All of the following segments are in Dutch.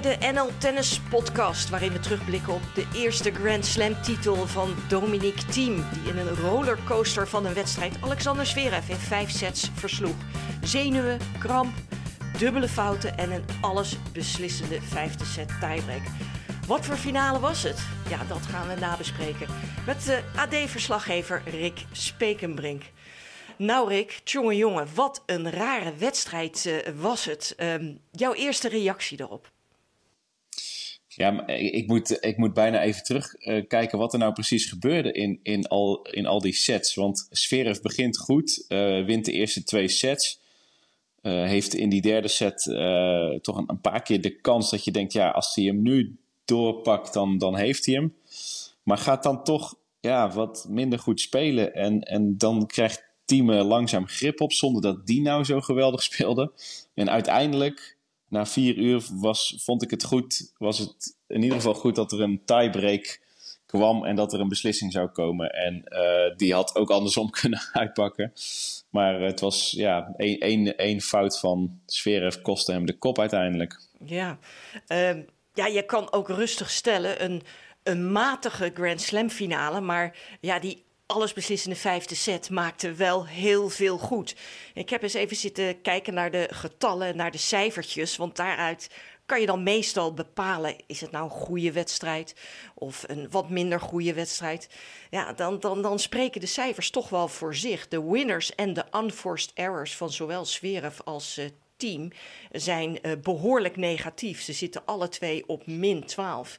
bij de NL Tennis Podcast, waarin we terugblikken op de eerste Grand Slam titel van Dominique Thiem, die in een rollercoaster van een wedstrijd Alexander Zverev in vijf sets versloeg. Zenuwen, kramp, dubbele fouten en een alles beslissende vijfde set tiebreak. Wat voor finale was het? Ja, dat gaan we nabespreken met de AD-verslaggever Rick Spekenbrink. Nou Rick, jongen wat een rare wedstrijd uh, was het. Um, jouw eerste reactie daarop? Ja, ik moet, ik moet bijna even terugkijken uh, wat er nou precies gebeurde in, in, al, in al die sets. Want Zverev begint goed, uh, wint de eerste twee sets. heeft in die derde set toch een, een, paar keer de kans dat je denkt... ja, als hij hem nu doorpakt, dan, dan heeft hij hem. Maar gaat dan toch ja, wat minder goed spelen. En, en dan krijgt team langzaam grip op, zonder dat die nou zo geweldig speelde. En uiteindelijk, na vier uur, was, vond ik het goed. Was het in ieder geval goed dat er een tiebreak kwam en dat er een beslissing zou komen. En uh, die had ook andersom kunnen uitpakken. Maar het was ja, één, één, één fout van Zverev kostte hem de kop uiteindelijk. Ja, uh, ja je kan ook rustig stellen een, een matige Grand Slam finale. Maar ja, die allesbeslissende vijfde set maakte wel heel veel goed. Ik heb eens even zitten kijken naar de getallen, naar de cijfertjes, want daaruit kan je dan meestal bepalen: is het nou een goede wedstrijd of een wat minder goede wedstrijd? Ja, dan, dan, dan spreken de cijfers toch wel voor zich. De winners en de unforced errors van zowel Zverev als uh, team zijn uh, behoorlijk negatief. Ze zitten alle twee op min 12.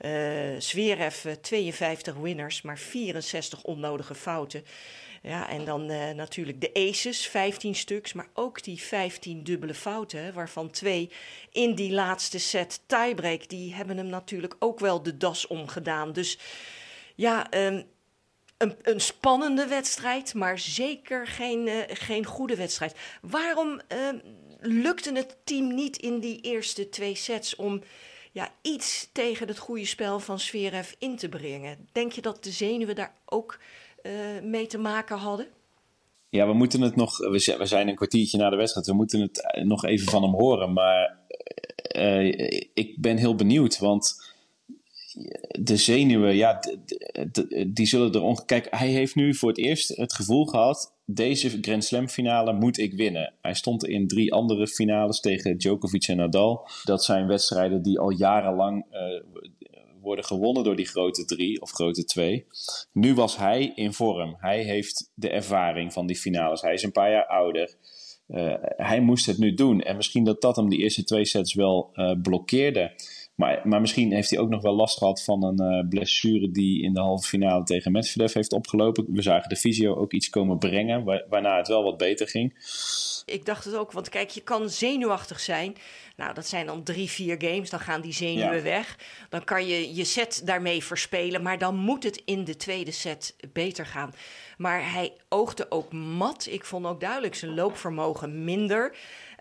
Uh, Zverev 52 winners, maar 64 onnodige fouten. Ja, en dan natuurlijk de aces, 15 stuks, maar ook die 15 dubbele fouten, waarvan twee in die laatste set tiebreak, die hebben hem natuurlijk ook wel de das omgedaan. Dus ja, um, een, spannende wedstrijd, maar zeker geen, geen goede wedstrijd. Waarom uh, lukte het team niet in die eerste twee sets om ja, iets tegen het goede spel van Zverev in te brengen. Denk je dat de zenuwen daar ook uh, mee te maken hadden? Ja, we moeten het nog. We zijn een kwartiertje na de wedstrijd. We moeten het nog even van hem horen. Maar uh, ik ben heel benieuwd. Want de zenuwen, ja, die zullen er onge... Kijk, hij heeft nu voor het eerst het gevoel gehad deze Grand Slam finale moet ik winnen. Hij stond in drie andere finales tegen Djokovic en Nadal. Dat zijn wedstrijden die al jarenlang uh, worden gewonnen door die grote drie of grote twee. Nu was hij in vorm. Hij heeft de ervaring van die finales. Hij is een paar jaar ouder. Uh, hij moest het nu doen. En misschien dat dat hem die eerste twee sets wel uh, blokkeerde. Maar, maar misschien heeft hij ook nog wel last gehad van een uh, blessure die in de halve finale tegen Medvedev heeft opgelopen. We zagen de fysio ook iets komen brengen, waarna het wel wat beter ging. Ik dacht het ook, want kijk, je kan zenuwachtig zijn. Nou, dat zijn dan drie, vier games, dan gaan die zenuwen ja. weg. Dan kan je je set daarmee verspelen, maar dan moet het in de tweede set beter gaan. Maar hij oogde ook mat. Ik vond ook duidelijk zijn loopvermogen minder.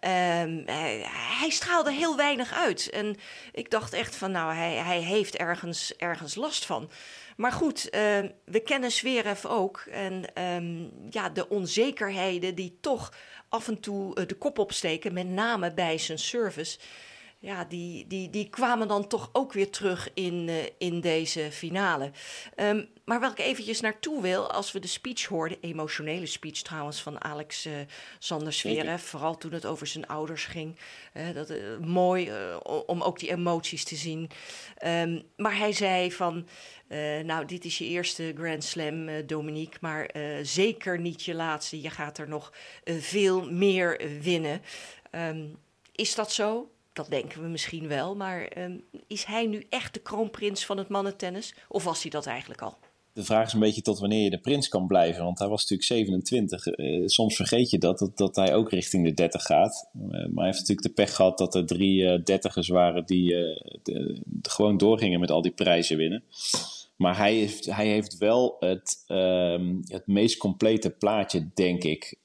Um, hij, straalde heel weinig uit. En ik dacht echt van, nou, hij, hij heeft ergens, ergens last van. Maar goed, uh, we kennen Zverev ook. En um, ja, de onzekerheden die toch af en toe uh, de kop opsteken, met name bij zijn service ja, die, die, die kwamen dan toch ook weer terug in, uh, in deze finale. Um, maar waar ik eventjes naartoe wil, als we de speech hoorden, emotionele speech trouwens van Alex uh, Sander Zverev, vooral toen het over zijn ouders ging. Uh, dat, mooi om ook die emoties te zien. Um, maar hij zei van, nou dit is je eerste Grand Slam Dominique, maar zeker niet je laatste. Je gaat er nog veel meer winnen. Um, is dat zo? Dat denken we misschien wel. Maar um, is hij nu echt de kroonprins van het mannentennis? Of was hij dat eigenlijk al? De vraag is een beetje tot wanneer je de prins kan blijven. Want hij was natuurlijk 27. Uh, soms vergeet je dat, dat, dat, hij ook richting de 30 gaat. Uh, maar hij heeft natuurlijk de pech gehad dat er drie uh, dertigers waren die gewoon doorgingen met al die prijzen winnen. Maar hij heeft, hij heeft wel het, um, het meest complete plaatje, denk ik.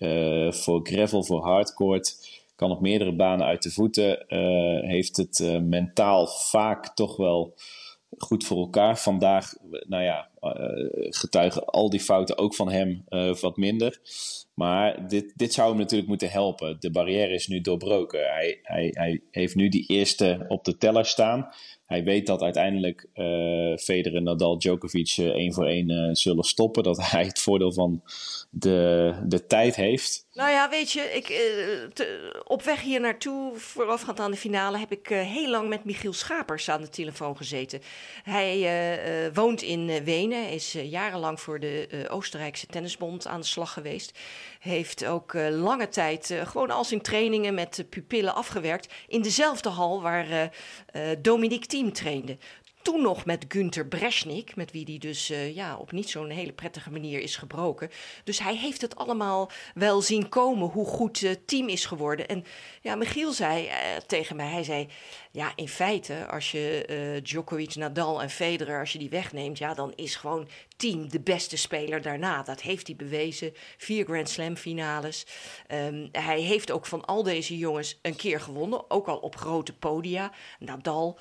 voor gravel, voor hardcourt kan op meerdere banen uit de voeten. Uh, heeft het uh, mentaal vaak toch wel goed voor elkaar. Vandaag, nou ja, getuigen al die fouten ook van hem wat minder. Maar dit, dit zou hem natuurlijk moeten helpen. De barrière is nu doorbroken. Hij, hij, hij heeft nu die eerste op de teller staan. Hij weet dat uiteindelijk uh, Federer, Nadal, Djokovic uh, één voor één uh, zullen stoppen. Dat hij het voordeel van de, de tijd heeft. Nou ja, weet je, ik, op weg hier naartoe, voorafgaand aan de finale, heb ik heel lang met Michiel Schapers aan de telefoon gezeten. Hij woont in Wenen, is jarenlang voor de Oostenrijkse Tennisbond aan de slag geweest. Heeft ook lange tijd gewoon als in trainingen met pupillen afgewerkt. In dezelfde hal waar Dominique team trainde. Toen nog met Günther Bresnik, met wie hij dus uh, ja, op niet zo'n hele prettige manier is gebroken. Dus hij heeft het allemaal wel zien komen hoe goed het team is geworden. En ja, Michiel zei uh, tegen mij, hij zei, ja, in feite, als je Djokovic, Nadal en Federer, als je die wegneemt, ja, dan is gewoon team de beste speler daarna. Dat heeft hij bewezen. Vier Grand Slam finales. Um, hij heeft ook van al deze jongens een keer gewonnen, ook al op grote podia. Nadal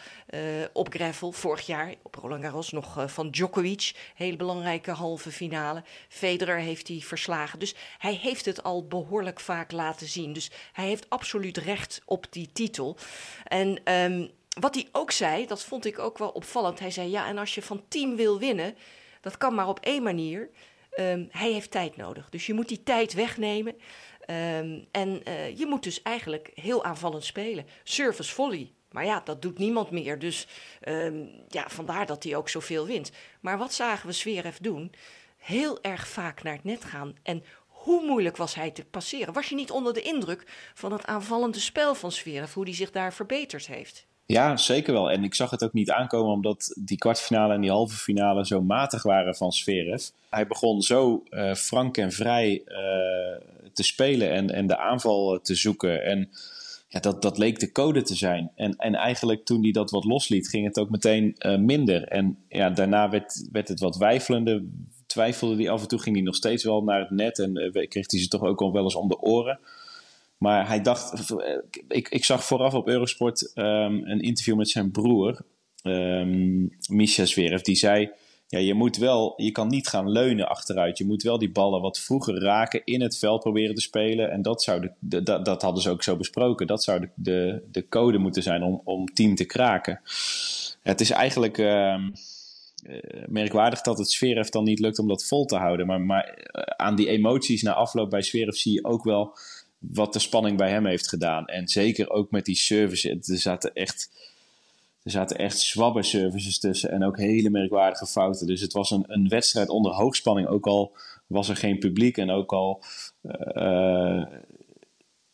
op gravel jaar, op Roland Garros nog uh, van Djokovic, hele belangrijke halve finale. Federer heeft hij verslagen. Dus hij heeft het al behoorlijk vaak laten zien. Dus hij heeft absoluut recht op die titel. En um, wat hij ook zei, dat vond ik ook wel opvallend. Hij zei: Ja, en als je van team wil winnen, dat kan maar op één manier. Um, hij heeft tijd nodig. Dus je moet die tijd wegnemen. Um, en uh, je moet dus eigenlijk heel aanvallend spelen. Service volley. Maar ja, dat doet niemand meer. Dus um, ja, vandaar dat hij ook zoveel wint. Maar wat zagen we Zverev doen? Heel erg vaak naar het net gaan. En hoe moeilijk was hij te passeren? Was je niet onder de indruk van het aanvallende spel van Zverev, hoe hij zich daar verbeterd heeft? Ja, zeker wel. En ik zag het ook niet aankomen omdat die kwartfinale en die halve finale zo matig waren van Zverev. Hij begon zo uh, frank en vrij uh, te spelen en, en de aanval te zoeken. En ja, dat, dat leek de code te zijn. En, en eigenlijk toen hij dat wat losliet, ging het ook meteen uh, minder. En ja, daarna werd, werd het wat wijfelender twijfelde hij af en toe, ging hij nog steeds wel naar het net en uh, kreeg hij ze toch ook al wel eens om de oren. Maar hij dacht, eh, ik, ik zag vooraf op Eurosport um, een interview met zijn broer, um, Misha Zverev, die zei, ja, je moet wel, je kan niet gaan leunen achteruit. Je moet wel die ballen wat vroeger raken, in het veld proberen te spelen. En dat, zou de, de, dat hadden ze ook zo besproken. Dat zou de, de, de code moeten zijn om, om team te kraken. Het is eigenlijk... Um, uh, merkwaardig dat het Zverev dan niet lukt om dat vol te houden. Maar, maar uh, aan die emoties na afloop bij Zverev zie je ook wel wat de spanning bij hem heeft gedaan. En zeker ook met die service. Er zaten echt, er zaten echt zwabbe services tussen en ook hele merkwaardige fouten. Dus het was een, een wedstrijd onder hoogspanning. Ook al was er geen publiek en ook al uh,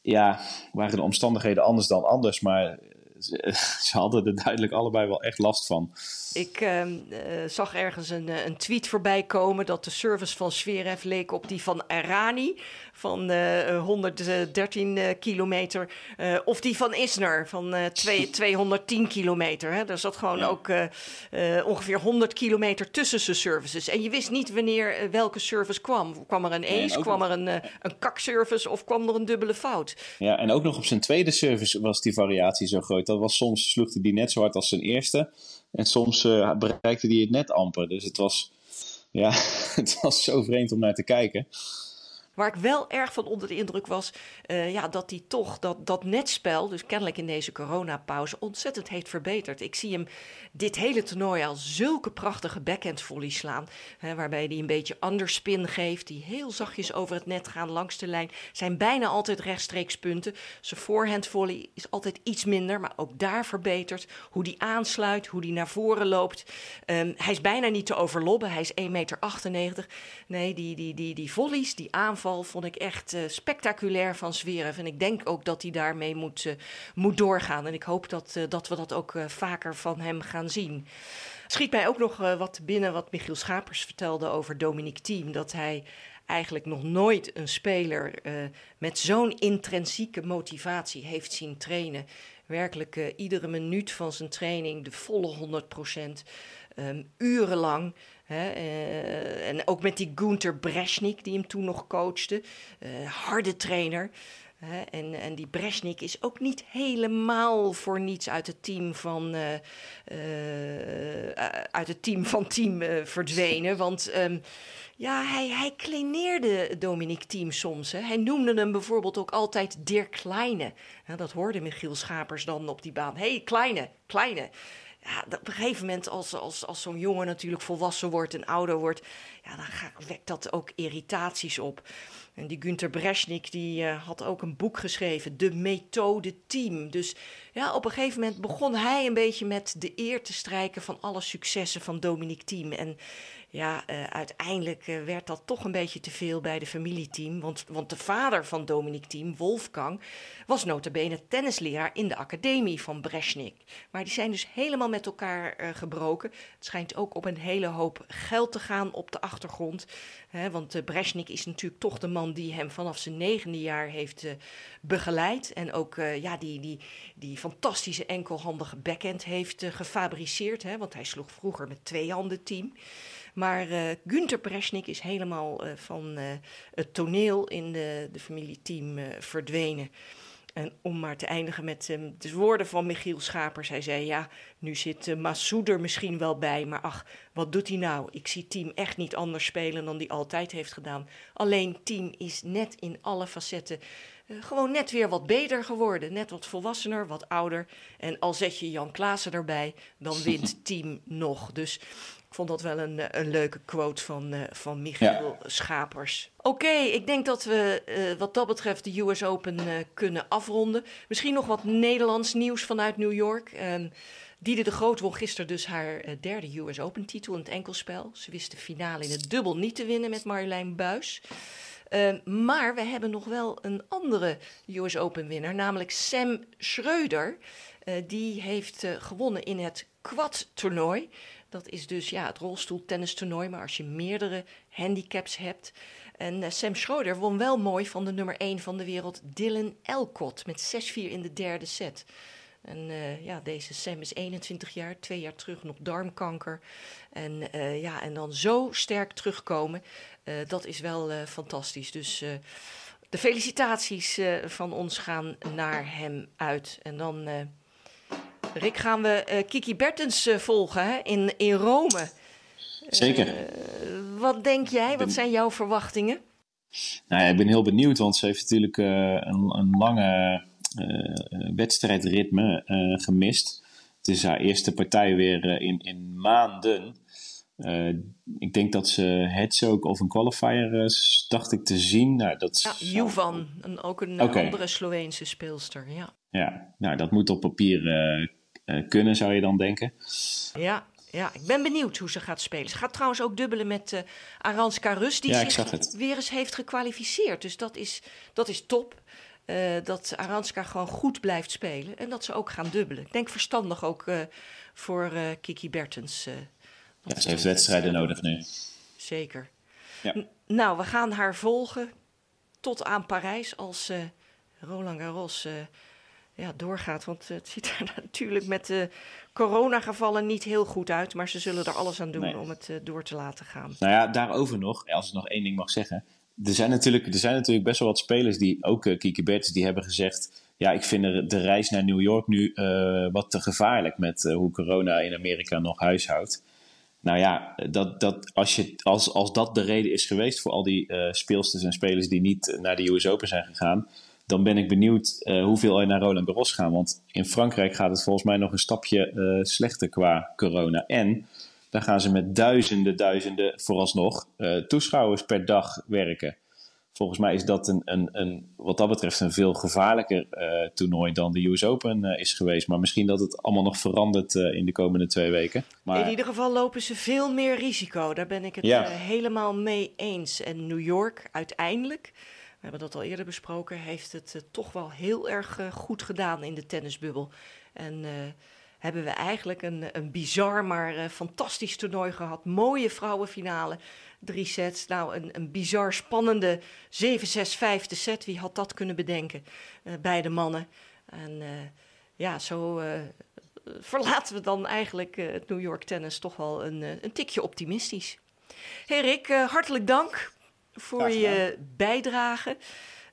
ja, waren de omstandigheden anders dan anders. Maar ze, ze hadden er duidelijk allebei wel echt last van. Ik uh, uh, zag ergens een, een, tweet voorbij komen dat de service van Zverev leek op die van Arani van uh, 113 kilometer. Uh, of die van Isner van twee, 210 kilometer. Hè. Er zat gewoon ja. ook ongeveer 100 kilometer tussen zijn services. En je wist niet wanneer welke service kwam. Kwam er een ace, nee, kwam er een, een kakservice of kwam er een dubbele fout? Ja, en ook nog op zijn tweede service was die variatie zo groot. Dat was soms sloeg hij die net zo hard als zijn eerste. En soms uh, bereikte hij het net amper. Dus het was, ja, het was zo vreemd om naar te kijken. Waar ik wel erg van onder de indruk was, uh, ja, dat hij toch dat, dat netspel, dus kennelijk in deze coronapauze, ontzettend heeft verbeterd. Ik zie hem dit hele toernooi al zulke prachtige backhand volley slaan. Hè, waarbij hij een beetje underspin geeft, die heel zachtjes over het net gaan langs de lijn. Zijn bijna altijd rechtstreeks punten. Zijn voorhand volley is altijd iets minder, maar ook daar verbeterd. Hoe die aansluit, hoe die naar voren loopt. Um, hij is bijna niet te overlobben, hij is 1,98 meter. Nee, die, die, die, die volleys, die vond ik echt uh, spectaculair van Zverev. En ik denk ook dat hij daarmee moet, uh, moet doorgaan. En ik hoop dat, uh, dat we dat ook vaker van hem gaan zien. Schiet mij ook nog wat binnen wat Michiel Schapers vertelde over Dominique Thiem. Dat hij eigenlijk nog nooit een speler met zo'n intrinsieke motivatie heeft zien trainen. Werkelijk iedere minuut van zijn training, de volle 100 procent. Um, urenlang en ook met die Gunther Bresnik, die hem toen nog coachte. harde trainer. en, en die Bresnik is ook niet helemaal voor niets uit het team van, uit het team, van team verdwenen. Want ehm, ja, hij, hij kleineerde Dominique Thiem soms. Hè. Hij noemde hem bijvoorbeeld ook altijd Dirk Kleine. dat hoorde Michiel Schapers dan op die baan. Hey, Kleine, Kleine. Ja, op een gegeven moment, als, als, als zo'n jongen natuurlijk volwassen wordt en ouder wordt, ja, dan wekt dat ook irritaties op. En die Günter Bresnik die, uh, had ook een boek geschreven, De Methode Team. Dus ja, op een gegeven moment begon hij een beetje met de eer te strijken van alle successen van Dominique Team. En ja, uh, uiteindelijk uh, werd dat toch een beetje te veel bij de familieteam. Want, want de vader van Dominic Team, Wolfgang, was notabene tennisleraar in de academie van Brezhnik. Maar die zijn dus helemaal met elkaar uh, gebroken. Het schijnt ook op een hele hoop geld te gaan op de achtergrond. Hè, want Brezhnik is natuurlijk toch de man die hem vanaf zijn negende jaar heeft begeleid. En ook ja, die, die, die fantastische enkelhandige backhand heeft gefabriceerd. Hè, want hij sloeg vroeger met twee handen team. Maar uh, Günther Presnik is helemaal uh, van uh, het toneel in de, de familieteam verdwenen. En om maar te eindigen met um, de woorden van Michiel Schapers. Hij zei, ja, nu zit uh, Massoud er misschien wel bij, maar ach, wat doet hij nou? Ik zie Team echt niet anders spelen dan hij altijd heeft gedaan. Alleen Team is net in alle facetten uh, gewoon net weer wat beter geworden. Net wat volwassener, wat ouder. En al zet je Jan Klaassen erbij, dan wint Team nog. Dus ik vond dat wel een, eh, een leuke quote van, uh, van Michiel Schapers. Oké, ik denk dat we uh, wat dat betreft de US Open uh, kunnen afronden. Misschien nog wat Nederlands nieuws vanuit New York. Um, Diede de Groot won gisteren dus haar derde US Open titel in het enkelspel. Ze wist de finale in het dubbel niet te winnen met Marjolein Buis. Uh, maar we hebben nog wel een andere US Open winnaar, namelijk Sam Schreuder. Die heeft gewonnen in het quad-toernooi. Dat is dus ja, het rolstoeltennistoernooi, maar als je meerdere handicaps hebt. En uh, Sam Schroeder won wel mooi van de nummer 1 van de wereld, Dylan Elcott, met 6-4 in de derde set. En uh, ja, deze Sam is 21 jaar, twee jaar terug nog darmkanker. En uh, ja, en dan zo sterk terugkomen, dat is wel fantastisch. Dus de felicitaties van ons gaan naar hem uit. En dan Rick, gaan we uh, Kiki Bertens uh, volgen hè? In, in Rome. Zeker. Uh, wat denk jij? Wat zijn jouw verwachtingen? Nou ja, ik ben heel benieuwd, want ze heeft natuurlijk een, een, lange wedstrijdritme gemist. Het is haar eerste partij weer in, in maanden. ik denk dat ze het ook of een qualifier dacht ik te zien. Nou, dat ja, Juvan, een, ook een okay. andere Sloveense speelster. Ja. ja, nou dat moet op papier uh, kunnen, zou je dan denken. Ja, ja, ik ben benieuwd hoe ze gaat spelen. Ze gaat trouwens ook dubbelen met uh, Aranska Rus, die ja, zich weer eens heeft gekwalificeerd. Dus dat is, dat is top. Uh, dat Aranska gewoon goed blijft spelen en dat ze ook gaan dubbelen. Ik denk verstandig ook uh, voor Kiki Bertens. ja, ze heeft wedstrijden nodig nu. Zeker. Ja. Nou, we gaan haar volgen tot aan Parijs als Roland Garros ja, doorgaat. Want het ziet er natuurlijk met de coronagevallen niet heel goed uit. Maar ze zullen er alles aan doen om het uh, door te laten gaan. Nou ja, daarover nog, als ik nog één ding mag zeggen. Er zijn natuurlijk, er zijn natuurlijk best wel wat spelers die, ook uh, Kiki Bertens, die hebben gezegd... Ja, ik vind de, reis naar New York nu uh, wat te gevaarlijk met hoe corona in Amerika nog huishoudt. Nou ja, dat, dat, als, je, als, als dat de reden is geweest voor al die speelsters en spelers die niet naar de US Open zijn gegaan dan ben ik benieuwd uh, hoeveel er naar Roland Garros gaan. Want in Frankrijk gaat het volgens mij nog een stapje uh, slechter qua corona. En daar gaan ze met duizenden, duizenden vooralsnog uh, toeschouwers per dag werken. Volgens mij is dat een, een, een, wat dat betreft een veel gevaarlijker toernooi dan de US Open is geweest. Maar misschien dat het allemaal nog verandert in de komende twee weken. Maar... In ieder geval lopen ze veel meer risico. Daar ben ik het ja. helemaal mee eens. En New York uiteindelijk we hebben dat al eerder besproken, heeft het uh, toch wel heel erg uh, goed gedaan in de tennisbubbel. En uh, hebben we eigenlijk een, een bizar, maar fantastisch toernooi gehad. Mooie vrouwenfinale, drie sets. Nou, een, een bizar spannende 7-6-5 set. Wie had dat kunnen bedenken bij de mannen? En ja, zo verlaten we dan eigenlijk het New York Tennis toch wel een, een tikje optimistisch. Hey Rick, hartelijk dank voor je bijdrage.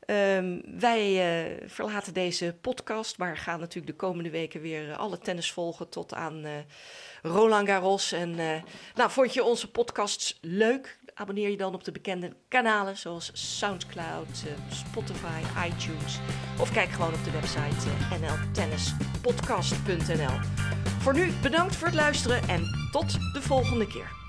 Um, wij uh, verlaten deze podcast, maar gaan natuurlijk de komende weken weer alle tennis volgen tot aan uh, Roland Garros. En nou, vond je onze podcasts leuk? Abonneer je dan op de bekende kanalen zoals SoundCloud, Spotify, iTunes. Of kijk gewoon op de website nltennispodcast.nl. Voor nu bedankt voor het luisteren en tot de volgende keer.